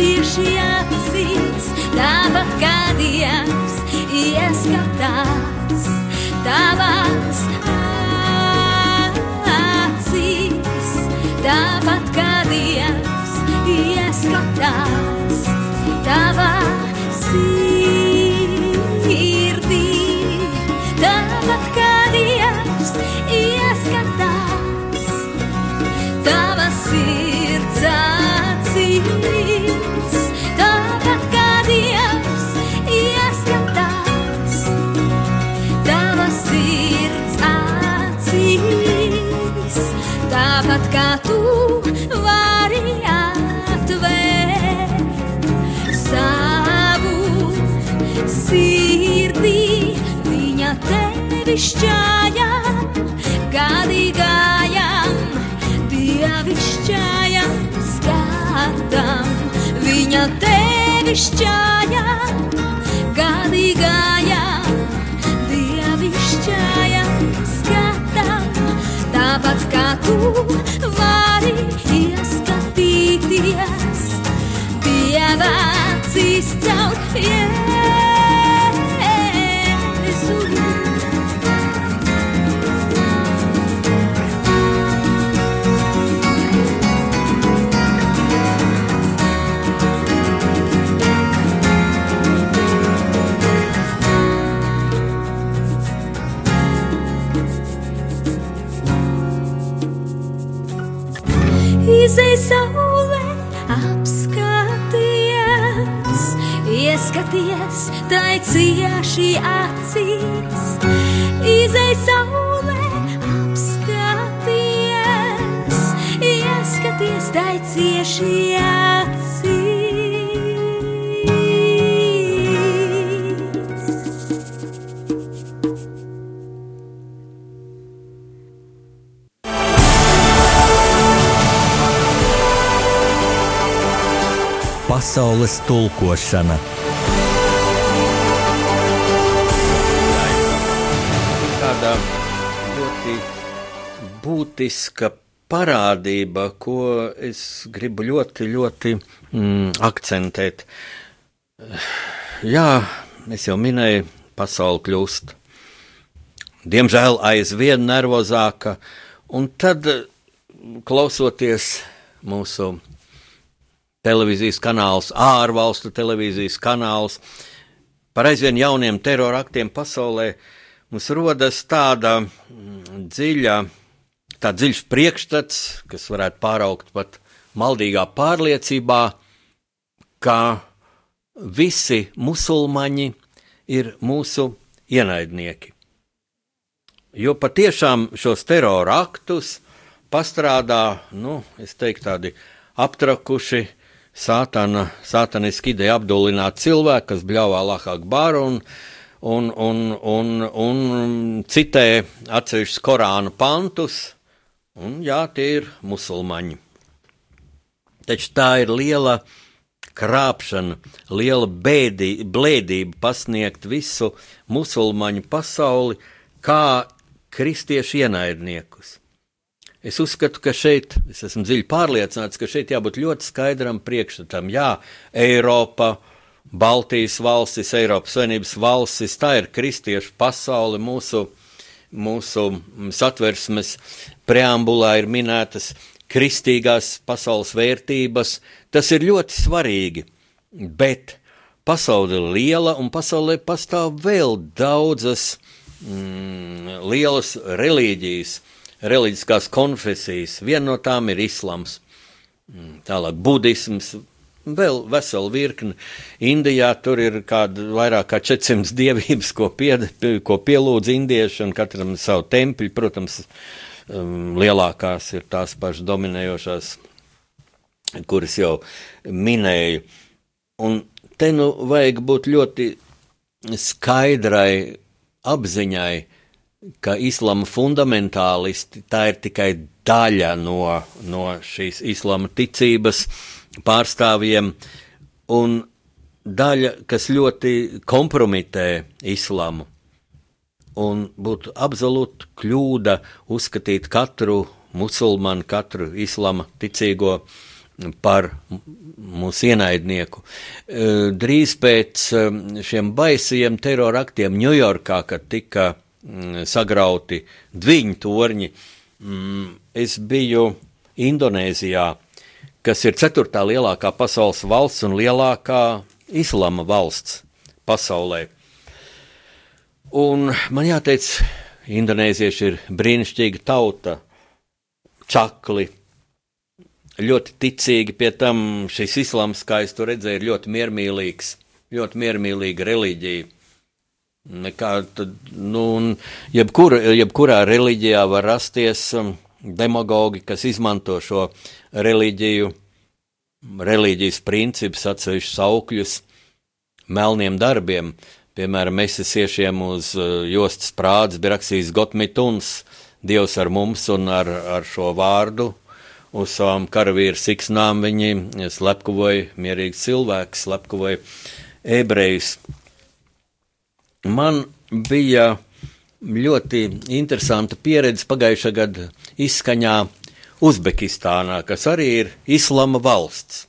ir šajās sirds, tāpat kā Dievs ieskatās tavās acīs, tāpat kā Dievs ieskatās. Tevi šķāja, gadīgājam, dievišķājam skatam. Viņa tevi šķāja, gadīgājam, dievišķājam skatam. Tāpat kā tu vari ieskatīties, dieva acīs caur Jēzu. Izej saulē, apskaties, ieskaties, tai cieši acīs. Izej saulē, apskaties, ieskaties, tai cieši acīs. Pasaules tulkošana. Tāda ļoti būtiska parādība, ko es gribu ļoti, ļoti mm, akcentēt. Jā, es jau minēju, pasaule kļūst, diemžēl, aizvien nervozāka, un tad, klausoties mūsu televīzijas kanāls, ārvalstu televīzijas kanāls, par aizvien jauniem teroraktiem pasaulē, mums rodas tāda mm, dziļa, tā dziļš priekšstats, kas varētu pāraukt pat maldīgā pārliecībā, ka visi musulmaņi ir mūsu ienaidnieki. Jo patiešām šos terora aktus pastrādā, nu, es teiktu, tādi aptrakuši, sātana, sātaniski ideja apdulināt cilvēku, kas bļāvā lahāk bāru un, un, un, un, un citē atsevišķus Korāna pantus, un jā, tie ir musulmaņi. Taču tā ir liela krāpšana, liela bēdī, blēdība pasniegt visu musulmaņu pasauli kā kristiešu ienaidniekus. Es uzskatu, ka šeit, es esmu dziļi pārliecināts, ka šeit jābūt ļoti skaidram priekšstatam. Jā, Eiropa, Baltijas valstis, Eiropas Savienības valstis, tā ir kristiešu pasaule, mūsu, mūsu satversmes preambulā ir minētas kristīgās pasaules vērtības. Tas ir ļoti svarīgi, bet pasaule ir liela un pasaulē pastāv vēl daudzas mm, lielas reliģijas reliģiskās konfesijas. Viena no tām ir islams, Mm, tālāk budisms, vēl vesela virkne. Indijā tur ir kāda vairāk kā 400 dievības, ko, pie, ko pielūdz indieši, un katram savu templi, protams, um, lielākās ir tās pašas dominējošās, kuras jau minēju. Un te nu vajag būt ļoti skaidrai apziņai, ka islāma fundamentālisti tā ir tikai daļa no, no šīs islāma ticības pārstāvjiem, un daļa, kas ļoti kompromitē islāmu. Un būtu absolūti kļūda uzskatīt katru musulmanu, katru islāma ticīgo par mūsu ienaidnieku. Drīz pēc šiem baisajiem teroraktiem Ņujorkā, kad tika sagrauti dviņu torņi, es biju Indonēzijā, kas ir ceturtā lielākā pasaules valsts un lielākā islama valsts pasaulē. Un man jāteic, indonēzieši ir brīnišķīga tauta, čakli, ļoti ticīgi. Pie tam šis islāms, kā es to redzēju, ir ļoti miermīlīgs, ļoti miermīlīga reliģija. Nekā, tad, nu, jebkur, jebkurā reliģijā var rasties um, demagogi, kas izmanto šo reliģiju, reliģijas principus, atsevišķus augļus, melniem darbiem. Piemēram, mesisiešiem uz uh, jostas prādes bija rakstījis Gotmituns, Dievs ar mums un ar, ar šo vārdu. Uz savām karavīru siksnām viņi slepkavoja mierīgs cilvēks, slepkavoja ebrejus. Man bija ļoti interesanta pieredze pagājušā gada izskaņā Uzbekistānā, kas arī ir islama valsts.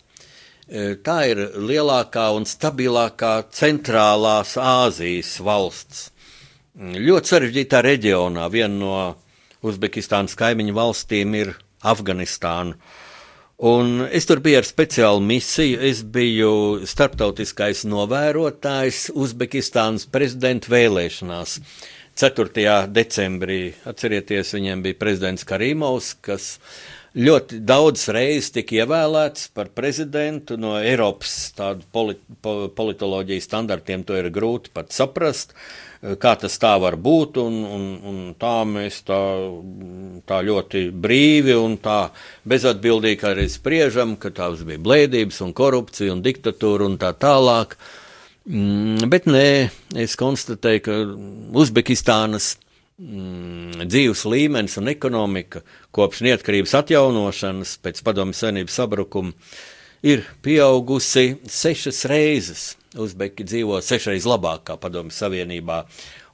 E, tā ir lielākā un stabilākā centrālās Āzijas valsts. Ļoti sarežģītā reģionā. Viena no Uzbekistānas kaimiņu valstīm ir Afganistāna. Un es tur biju ar speciālu misiju. Es biju starptautiskais novērotājs Uzbekistānas prezidenta vēlēšanās. 4. decembrī, atcerieties, viņiem bija prezidents Karīmovs, kas ļoti daudz reizes tika ievēlēts par prezidentu no Eiropas polit, po, politoloģijas standartiem. To ir grūti pat saprast. Uh, kā tas tā var būt, un, un, un tā mēs tā, tā ļoti brīvi un tā bezatbildīgi arī spriežam, ka tās bija blēdības un korupcija un diktatūra un tā tālāk. Mm, bet nē, es konstatēju, ka Uzbekistānas mm, dzīves līmenis un ekonomika kopš neatkarības atjaunošanas pēc padomju senības sabrukuma ir pieaugusi sešas reizes. Uzbeki dzīvo sešreiz labāk kā Padomju Savienībā,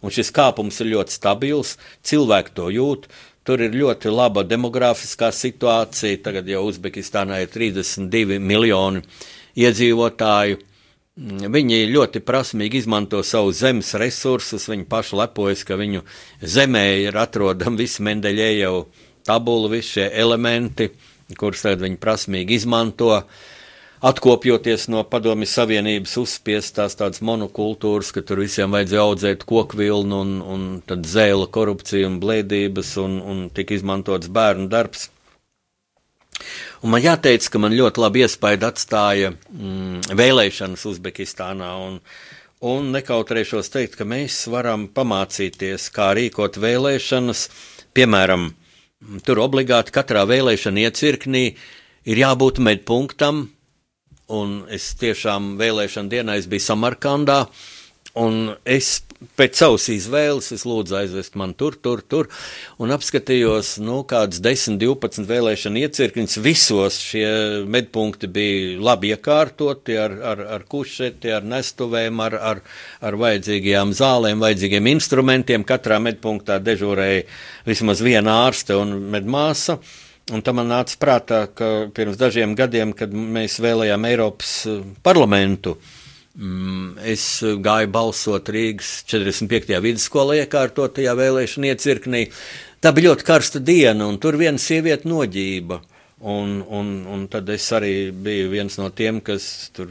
un šis kāpums ir ļoti stabils, cilvēki to jūt. Tur ir ļoti laba demografiskā situācija. Tagad jau Uzbekistānā ir 32 miljoni iedzīvotāju. Viņi ļoti prasmīgi izmanto savus zemes resursus. Viņi paši lepojas, ka viņu zemē ir atrodami visi Mendeļēju tabula, visi šie elementi, kurus tagad viņi prasmīgi izmanto. Uh, atkopjoties no padomju savienības uzspiestās tādas monokultūras, ka tur visiem vajadzēja audzēt kokvilnu un, un tad zēla korupcija un blēdības un, un tika izmantots bērnu darbs. Un man jāteic, ka man ļoti labi iespēja atstāja mm, vēlēšanas Uzbekistānā. Un, un nekautrēšos teikt, ka mēs varam pamācīties, kā rīkot vēlēšanas. Piemēram, tur obligāti katrā vēlēšana iecirknī ir jābūt medpunktam, un es tiešām vēlēšana dienā es biju Samarkandā. Un es pēc savas izvēles, es lūdzu aizvest man tur, tur, tur, un apskatījos, nu, kādas 10, 12 vēlēšana iecirkņus. Visos šie medpunkti bija labi iekārtoti ar, ar, ar kušeti, ar nestuvēm, ar, ar, ar vajadzīgajām zālēm, vajadzīgiem instrumentiem. Katrā medpunktā dežūrēja vismaz viena ārste un medmāsa. Un tam man nāca prātā, ka pirms dažiem gadiem, kad mēs vēlējām Eiropas eh, parlamentu, mm, es gāju balsot Rīgas 45. vidusskolā iekārtotajā vēlēšana iecirknī. Tā bija ļoti karsta diena, un tur viena sieviete noģība. Un, un, un tad es arī biju viens no tiem, kas tur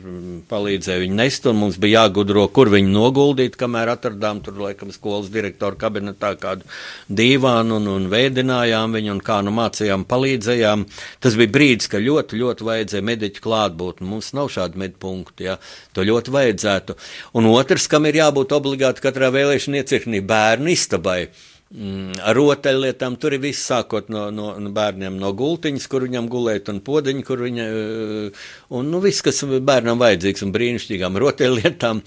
palīdzēja viņu nest, mums bija jāgudro, kur viņu noguldīt, kamēr atradām tur, laikam, skolas direktoru kabinetā kādu dīvānu un, un veidinājām viņu, un kā nu mācījām, palīdzējām. Tas bija brīdis, ka ļoti, ļoti vajadzēja mediķu klātbūtni. Mums nav šādu medpunktu, jā, to ļoti vajadzētu. Un otrs, kam ir jābūt obligāti katrā vēlēšana iecirknī, bērnu istabai. Mm, ar rotaļlietām. Tur ir viss sākot no, no, no bērniem, no gultiņas, kur viņam gulēt, un podziņa, kur viņa, eh, un nu, viss, kas bērnam vajadzīgs, un brīnišķīgām rotaļlietām.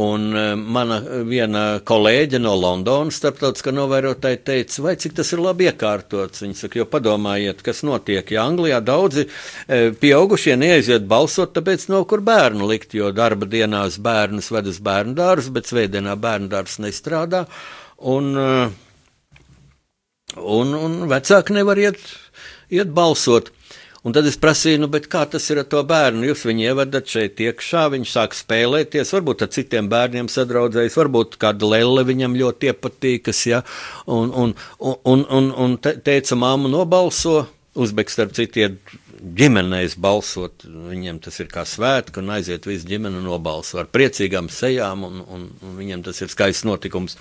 Un eh, mana viena kolēģe no Londonas, starptautiskā novērotāja, teica, vai cik tas ir labi iekārtots. Viņa saka, jo padomājiet, kas notiek. Ja Anglijā daudzi eh, pieaugušie neaiziet balsot, tāpēc nav kur bērnu likt, jo darba dienās bērnus ved uz bērnu dārzu, bet svētdienā bērnu dārzs nestrādā. Un, uh, un, un vecāki nevar iet, iet balsot. Un tad es prasīju, nu, kā tas ir ar to bērnu? Jūs viņu ievadat šeit iekšā, viņš sāk spēlēties, varbūt ar citiem bērniem sadraudzējas, varbūt kāda lelle viņam ļoti iepatīkas, ja, un, un, un, un, un te, teica, māmu nobalso, uzbeks starp citu iet ģimenēs balsot. Viņiem tas ir kā svētki, un aiziet visu ģimeni nobalso ar priecīgām sejām, un, un, un viņiem tas ir skaists notikums.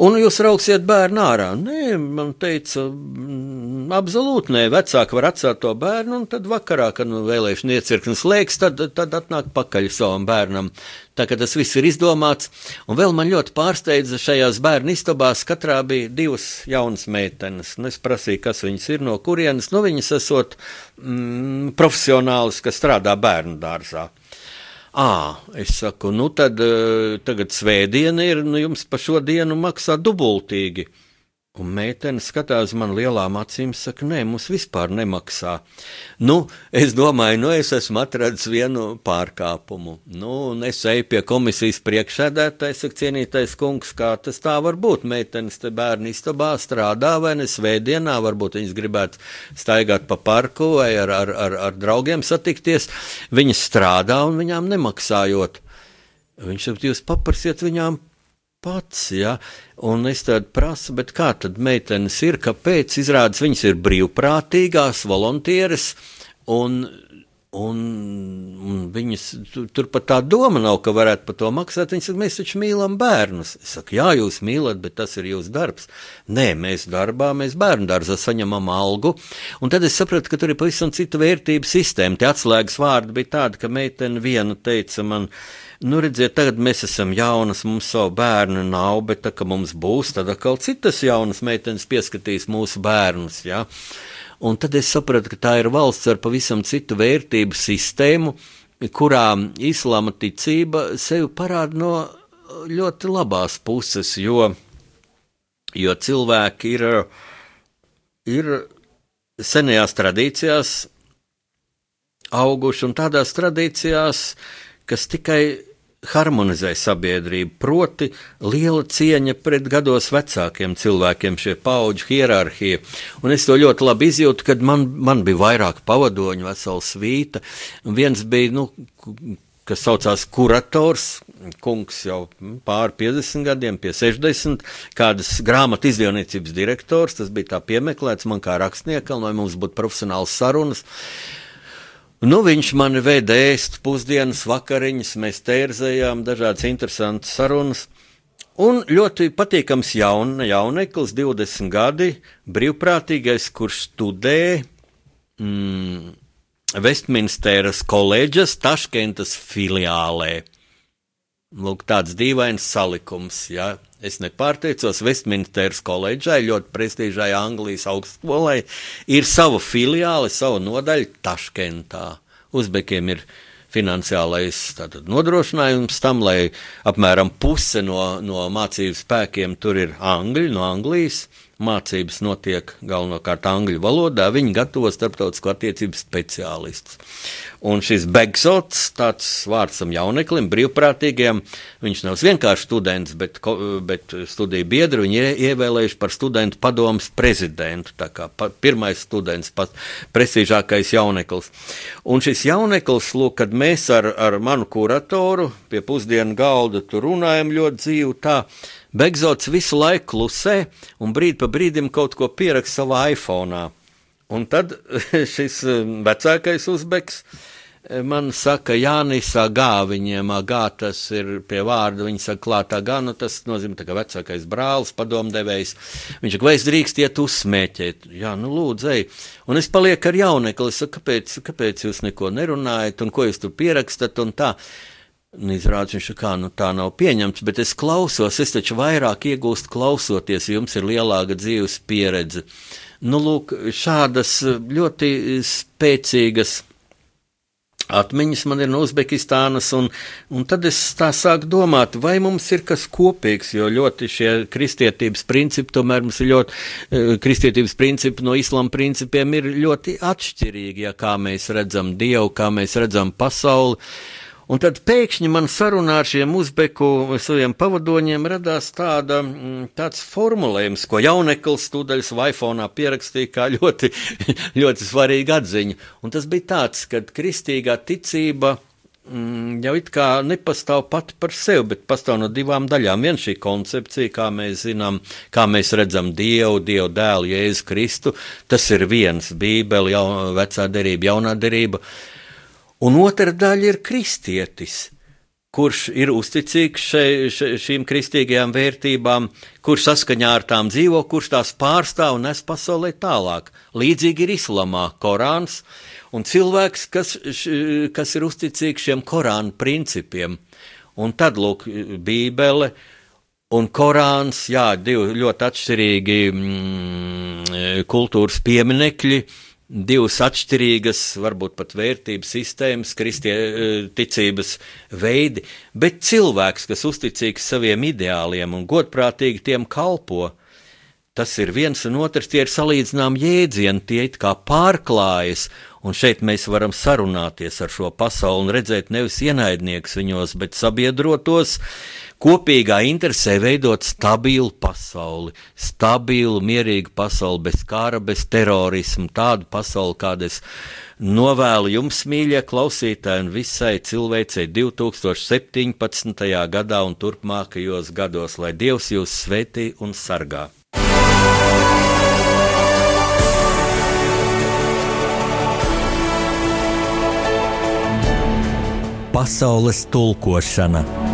Un jūs rauksiet bērnu ārā. Nē, man teica, mm, absolūti nē, vecāki var atstāt to bērnu, un tad vakarā, kad nu, vēlēšana iecirknis liekas, tad, tad atnāk pakaļ savam bērnam. Tā kā tas viss ir izdomāts, un vēl man ļoti pārsteidza šajās bērnu istabās, katrā bija divas jaunas meitenes. Un es prasīju, kas viņas ir, no kurienes, nu viņas esot mm, profesionālis, kas strādā bērnu dārzā. À, es saku, nu tad tagad svētdiena ir, nu jums pa šo dienu maksā dubultīgi. Un meitene skatās man lielām acīm, saka, nē, mums vispār nemaksā. Nu, es domāju, nu, es esmu atradzis vienu pārkāpumu. Nu, un es eju pie komisijas priekšsēdētāja, saka, cienītais kungs, kā tas tā var būt. Meitenes te bērni istabā strādā vai ne svētdienā, varbūt viņas gribētu staigāt pa parku vai ar, ar, ar, ar draugiem satikties. Viņas strādā un viņām nemaksājot. Viņš saka, jūs paprasiet viņām pats, ja, un es tādu prasu, kā tad meitenes ir, kāpēc izrādās viņas ir brīvprātīgās, volontieres, un, un, un viņas tur pat tā doma nav, ka varētu par to maksāt. Viņas saka, mēs taču mīlam bērnus. Es saku, jā, jūs mīlat, bet tas ir jūsu darbs. Nē, mēs darbā, mēs bērnu dārzā saņemam algu, un tad es sapratu, ka tur ir pavisam cita vērtību sistēma. Tie atslēgas vārdi bija tādi, ka meitene viena teica man, nu, redziet, tagad mēs esam jaunas, mums savu bērnu nav, bet tā kā mums būs, tad atkal citas jaunas meitenes pieskatīs mūsu bērnus. Ja? Un tad es sapratu, ka tā ir valsts ar pavisam citu vērtību sistēmu, kurā islāma ticība sevi parāda no ļoti labās puses, jo, jo cilvēki ir, ir senajās tradīcijās auguši un tādās tradīcijās, kas tikai harmonizē sabiedrību, proti, liela cieņa pret gados vecākiem cilvēkiem, šie paudžu hierarhija. Un es to ļoti labi izjūtu, kad man, man bija vairāk pavadoņu, vesela svīta. Viens bija, nu, kas saucās kurators, kungs jau pāri 50 gadiem, pie 60, kādas grāmatu izdevniecības direktors, tas bija tā piemeklēts man kā rakstniekam, lai mums būtu profesionāls sarunas. Nu, viņš mani veda ēst pusdienas, vakariņas, mēs tērzējām dažādas interesantas sarunas. Un ļoti patīkams jaun, jauneklis, 20 gadi, brīvprātīgais, kurš studē mm, Vestminsteras koledžas Taškentas filiālē. Lūk, tāds dīvains salikums. Ja. Es nepārteicos, Vestminsteras koledžai, ļoti prestižai Anglijas augstskolai, ir sava filiāle, sava nodaļa Taškentā. Uzbekiem ir finansiālais tātad, nodrošinājums tam, lai apmēram puse no, no mācību spēkiem tur ir angļi no Anglijas. Mācības notiek galvenokārt angļu valodā, viņi gatavo starptautisko attiecību speciālistus. Un šis Begsots, tāds vārds tam jauneklim, brīvprātīgajam, viņš nav vienkārši students, bet, bet studiju biedru viņi ievēlējuši par studentu padomus prezidentu. Tā kā pa, pirmais students, pats prestižākais jauneklis. Un šis jauneklis, lūk, kad mēs ar, ar manu kuratoru pie pusdienu galda tur runājam ļoti dzīvu tā. Begzots visu laiku klusē un brīd pa brīdim kaut ko pieraksta savā iPhone. Un tad šis vecākais uzbeks man saka, Jānisā gā, viņiem gā tas ir pie vārda, viņi saka, klātā gā, nu tas nozīmē, kā vecākais brālis, padomdevējs. Viņš saka, vai es drīkst iet uzsmēķēt? Jā, nu lūdzu, ej. Un es palieku ar jaunekli, es saku, kāpēc, kāpēc jūs neko nerunājat un ko jūs tur pierakstat un tā. Un izrādās, viņš kā nu, tā nav pieņemts, bet es klausos, es taču vairāk iegūstu klausoties, jums ir lielāka dzīves pieredze. Nu, lūk, šādas ļoti spēcīgas atmiņas man ir no Uzbekistānas, un, un tad es tā sāku domāt, vai mums ir kas kopīgs, jo ļoti šie kristietības principi, tomēr mums ir ļoti, eh, kristietības principi no islāma principiem ir ļoti atšķirīgi, ja kā mēs redzam Dievu, kā mēs redzam pasauli. Un tad pēkšņi man sarunā ar šiem uzbeku saviem pavadoņiem radās tāda, mm, tāds formulējums, ko jauneklis studēļas Vaifonā pierakstīja kā ļoti, ļoti svarīgu atziņu. Un tas bija tāds, ka kristīgā ticība mm, jau it kā nepastāv pati par sevi, bet pastāv no divām daļām. Viena šī koncepcija, kā mēs zinām, kā mēs redzam Dievu, Dievu dēlu, Jēzu Kristu, tas ir viens - Bībele, jau, vecā derība, jaunā derība. Un otra daļa ir kristietis kurš ir uzticīgs še, še, šīm kristīgajām vērtībām, kurš saskaņā ar tām dzīvo, kurš tās pārstāv un nes pasaulē tālāk. Līdzīgi ir islamā Korāns, un cilvēks, kas, kas ir uzticīgs šiem Korāna principiem. Un tad, lūk, Bībele un Korāns, jā, divi ļoti atšķirīgi mm, kultūras pieminekļi, divas atšķirīgas, varbūt pat vērtības sistēmas, kristīgās veidi, bet cilvēks, kas uzticīgs saviem ideāliem un godprātīgi tiem kalpo, tas ir viens un otrs, tie ir salīdzinām jēdzieni, tie it kā pārklājas, Un šeit mēs varam sarunāties ar šo pasauli un redzēt nevis ienaidniekus viņos, bet sabiedrotos, kopīgā interesē veidot stabilu pasauli, stabilu, mierīgu pasauli, bez kara, bez terorismu, tādu pasauli, kādu es novēlu jums, mīļie klausītāji, un visai cilvēcei 2017. gadā un turpmākajos gados, lai Dievs jūs svētī un sargā. Pasaules tulkošana